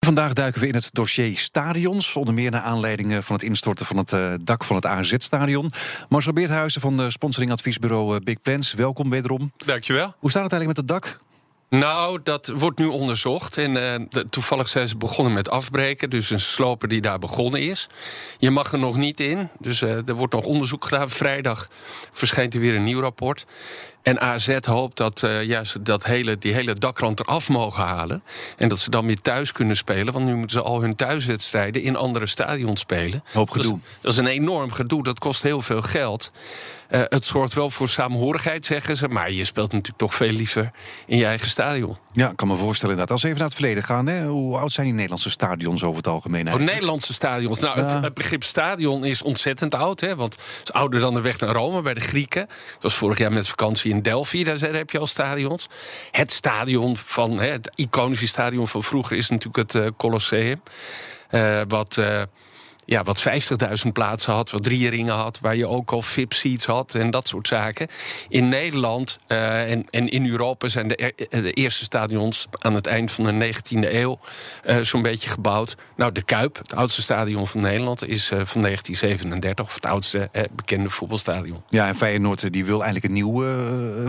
Vandaag duiken we in het dossier stadions. Onder meer naar aanleiding van het instorten van het uh, dak van het AZ-stadion. Marcel Beerthuizen van de sponsoringadviesbureau uh, Big Plans. Welkom wederom. Dankjewel. Hoe staat het eigenlijk met het dak? Nou, dat wordt nu onderzocht. En uh, de, toevallig zijn ze begonnen met afbreken. Dus een sloper die daar begonnen is. Je mag er nog niet in. Dus uh, er wordt nog onderzoek gedaan. Vrijdag verschijnt er weer een nieuw rapport. En AZ hoopt dat uh, juist dat hele, die hele dakrand eraf mogen halen. En dat ze dan weer thuis kunnen spelen. Want nu moeten ze al hun thuiswedstrijden in andere stadions spelen. Hoop gedoe. Dat is, dat is een enorm gedoe. Dat kost heel veel geld. Uh, het zorgt wel voor samenhorigheid, zeggen ze. Maar je speelt natuurlijk toch veel liever in je eigen stadion. Ja, ik kan me voorstellen inderdaad. Als we even naar het verleden gaan. Hè, hoe oud zijn die Nederlandse stadions over het algemeen? Oh, Nederlandse stadions. Nou, ja. het, het, begrip stadion is ontzettend oud. Hè, want het is ouder dan de weg naar Rome bij de Grieken. Dat was vorig jaar met vakantie in Delphi. Daar heb je al stadions. Het stadion van, het iconische stadion van vroeger is natuurlijk het uh, Colosseum. Uh, wat... Ja, wat 50.000 plaatsen had, wat drie ringen had, waar je ook al VIP-seats had en dat soort zaken. In Nederland uh, en, en in Europa zijn de, de, eerste stadions aan het eind van de 19e eeuw uh, zo'n beetje gebouwd. Nou, de Kuip, het oudste stadion van Nederland, is uh, van 1937, of het oudste bekende voetbalstadion. Ja, en Feyenoord die wil eigenlijk een nieuw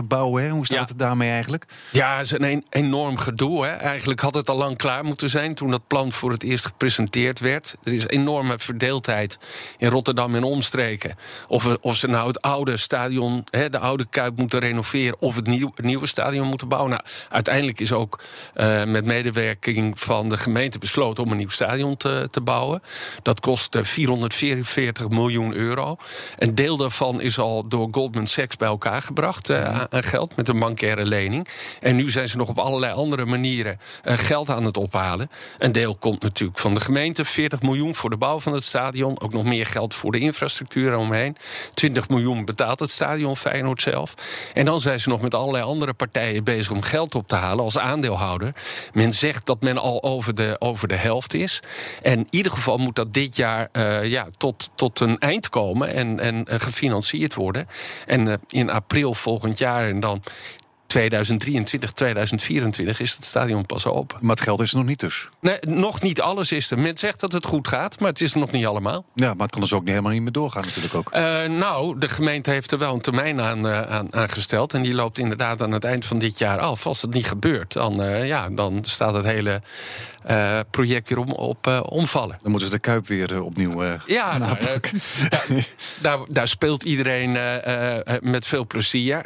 bouwen. Hè? Hoe staat ja. het daarmee eigenlijk? Ja, het is een enorm gedoe. Hè? Eigenlijk had het al lang klaar moeten zijn toen dat plan voor het eerst gepresenteerd werd. Er is enorme verdeeldheid in Rotterdam en omstreken. Of, we, of ze nou het oude stadion, hè, de oude Kuip moeten renoveren... of het, nieuw, het nieuwe stadion moeten bouwen. Nou, uiteindelijk is ook uh, met medewerking van de gemeente besloten... om een nieuw stadion te, te bouwen. Dat kost uh, 444 miljoen euro. Een deel daarvan is al door Goldman Sachs bij elkaar gebracht... Uh, aan, aan geld met een bankaire lening. En nu zijn ze nog op allerlei andere manieren geld aan het ophalen. Een deel komt natuurlijk van de gemeente, 40 miljoen voor de bouw van het stadion. Ook nog meer geld voor de infrastructuur eromheen. 20 miljoen betaalt het stadion Feyenoord zelf. En dan zijn ze nog met allerlei andere partijen bezig om geld op te halen als aandeelhouder. Men zegt dat men al over de, over de helft is. En in ieder geval moet dat dit jaar uh, ja, tot, tot een eind komen en, en uh, gefinancierd worden. En uh, in april volgend jaar en dan 2023, 2024 is het stadion pas open. Maar het geld is er nog niet dus? Nee, nog niet alles is er. Men zegt dat het goed gaat, maar het is er nog niet allemaal. Ja, maar het kan dus ook niet helemaal niet meer doorgaan natuurlijk ook. Uh, nou, de gemeente heeft er wel een termijn aan, uh, aan, aan, gesteld. En die loopt inderdaad aan het eind van dit jaar af. Als het niet gebeurt, dan, uh, ja, dan staat het hele project weer om, op omvallen. Dan moeten ze de Kuip weer opnieuw Ja, nou, daar, daar, daar, speelt iedereen met veel plezier.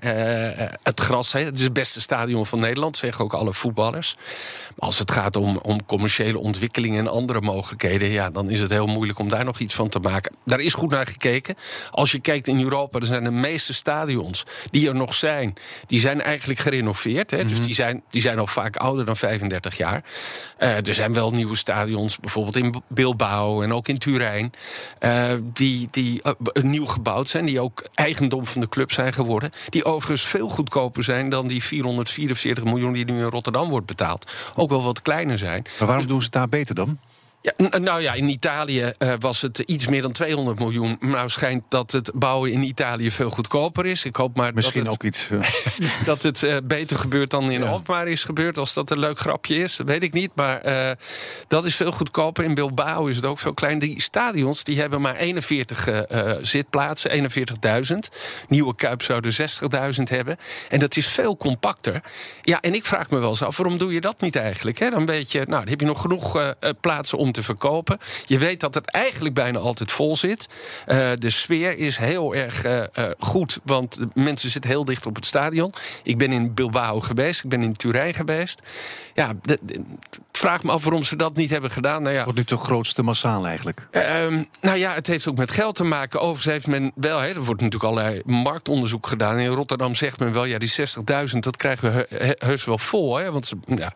het gras, hè, het is het beste stadion van Nederland, zeggen ook alle voetballers. Maar als het gaat om, om commerciële ontwikkeling en andere mogelijkheden... Ja, dan is het heel moeilijk om daar nog iets van te maken. Daar is goed naar gekeken. Als je kijkt in Europa, dan zijn de meeste stadions die er nog zijn... die zijn eigenlijk gerenoveerd. Hè, mm -hmm. Dus die zijn, die zijn al vaak ouder dan 35 jaar. er zijn wel nieuwe stadions, bijvoorbeeld in Bilbao en ook in Turijn... Uh, die, die uh, nieuw gebouwd zijn, die ook eigendom van de club zijn geworden... die overigens veel goedkoper zijn dan die 444 miljoen... die nu in Rotterdam wordt betaald. Ook wel wat kleiner zijn. Maar waarom doen ze het daar beter dan? Ja, nou ja, in Italië uh, was het iets meer dan 200 miljoen. Nou schijnt dat het bouwen in Italië veel goedkoper is. Ik hoop maar Misschien dat ook iets. Uh. dat het uh, beter gebeurt dan in ja. Alkmaar is gebeurd. Als dat een leuk grapje is, weet ik niet. Maar dat is veel goedkoper. In Bilbao is het ook veel kleiner. Die stadions die hebben maar 41 zitplaatsen, 41.000. Nieuwe Kuip zouden 60.000 hebben. En dat is veel compacter. Ja, en ik vraag me wel eens af, waarom doe je dat niet eigenlijk? Hè? Dan, weet je, nou, dan heb je nog genoeg plaatsen om te verkopen. Je weet dat het eigenlijk bijna altijd vol zit. Uh, de sfeer is heel erg uh, uh, goed, want mensen zitten heel dicht op het stadion. Ik ben in Bilbao geweest, ik ben in Turijn geweest. Ja, de, vraag me af waarom ze dat niet hebben gedaan. Nou ja, Wordt nu toch grootste massaal eigenlijk? Um, nou ja, het heeft ook met geld te maken. Overigens heeft men wel, er wordt natuurlijk allerlei marktonderzoek gedaan. In Rotterdam zegt men wel, ja, die 60.000, dat krijgen we he heus wel vol. Hè, want ja,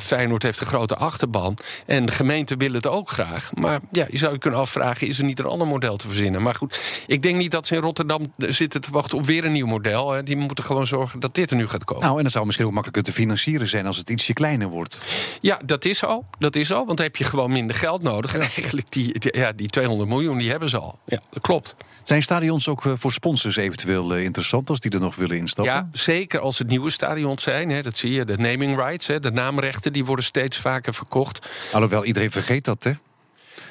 Feyenoord heeft een grote achterban. En de gemeente gemeenten willen het ook graag. Maar ja, je zou je kunnen afvragen: is er niet een ander model te verzinnen? Maar goed, ik denk niet dat ze in Rotterdam zitten te wachten op weer een nieuw model. Die moeten gewoon zorgen dat dit er nu gaat komen. Nou, en dat zou misschien ook makkelijker te financieren zijn als het ietsje kleiner wordt. Ja, dat is zo. Dat is zo. Want dan heb je gewoon minder geld nodig. En eigenlijk die, ja, die 200 miljoen, die hebben ze al. Ja, dat klopt. Zijn stadions ook eh, voor sponsors eventueel eh, interessant als die er nog willen instappen? Ja, zeker als het nieuwe stadions zijn. Hè, dat zie je. De naming rights, hè, de naamrechten, die worden steeds vaker verkocht. Alhoewel iedereen vergeet dat, hè?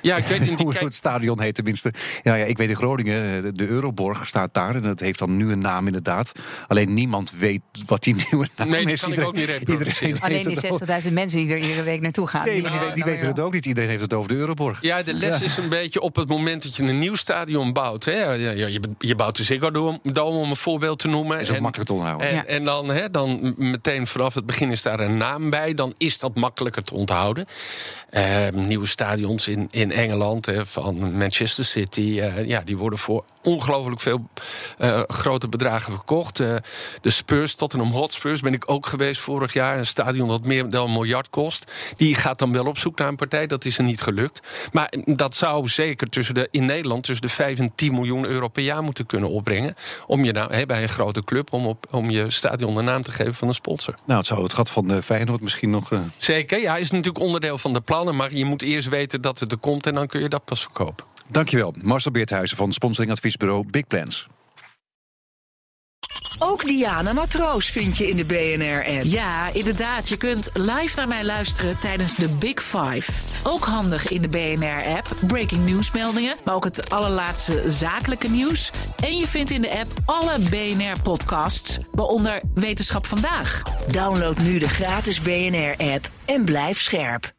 Ja, ik weet niet. Hoe het stadion heet tenminste. Ja, ja, ik weet in Groningen, eh, de Euroborg staat daar. En dat heeft dan nu een naam inderdaad. Alleen niemand weet wat die nieuwe naam nee, is. Kan ik ook niet iedereen Alleen die 60.000 mensen die er iedere week naartoe gaan. Nee, maar die, die weten het ook niet. Iedereen heeft het over de Euroborg. Ja, de les is een beetje op het moment dat je een nieuw stadion bouwt. Hè, ja, je, je bouwt de Ziggo Dome om een voorbeeld te noemen. is ook en, makkelijk te onthouden. En, en dan, hè, dan meteen vanaf het begin is daar een naam bij. Dan is dat makkelijker te onthouden. Uh, nieuwe stadions in, in Engeland, hè, van Manchester City, uh, ja, die worden voor ongelooflijk veel uh, grote bedragen verkocht. Uh, de Spurs, Tottenham Hotspurs, ben ik ook geweest vorig jaar. Een stadion dat meer dan een miljard kost. Die gaat dan wel op zoek naar een partij. Dat is er niet gelukt. Maar dat zou zeker tussen de, in Nederland tussen de 5 en 10 miljoen euro per jaar moeten kunnen opbrengen. Om je nou, bij een grote club, om, op, om je stadion de naam te geven van een sponsor. Nou, het zou het gat van de Feyenoord misschien nog... Uh... Zeker, ja, is natuurlijk onderdeel van de plannen. Maar je moet eerst weten dat het er komt en dan kun je dat pas verkopen. Dankjewel, Marcel Beerthuizen van sponsoringadviesbureau Big Plans. Ook Diana Matroos vind je in de BNR-app. Ja, inderdaad. Je kunt live naar mij luisteren tijdens de Big Five. Ook handig in de BNR-app. Breaking nieuwsmeldingen, maar ook het allerlaatste zakelijke nieuws. En je vindt in de app alle BNR-podcasts, waaronder Wetenschap Vandaag. Download nu de gratis BNR-app en blijf scherp.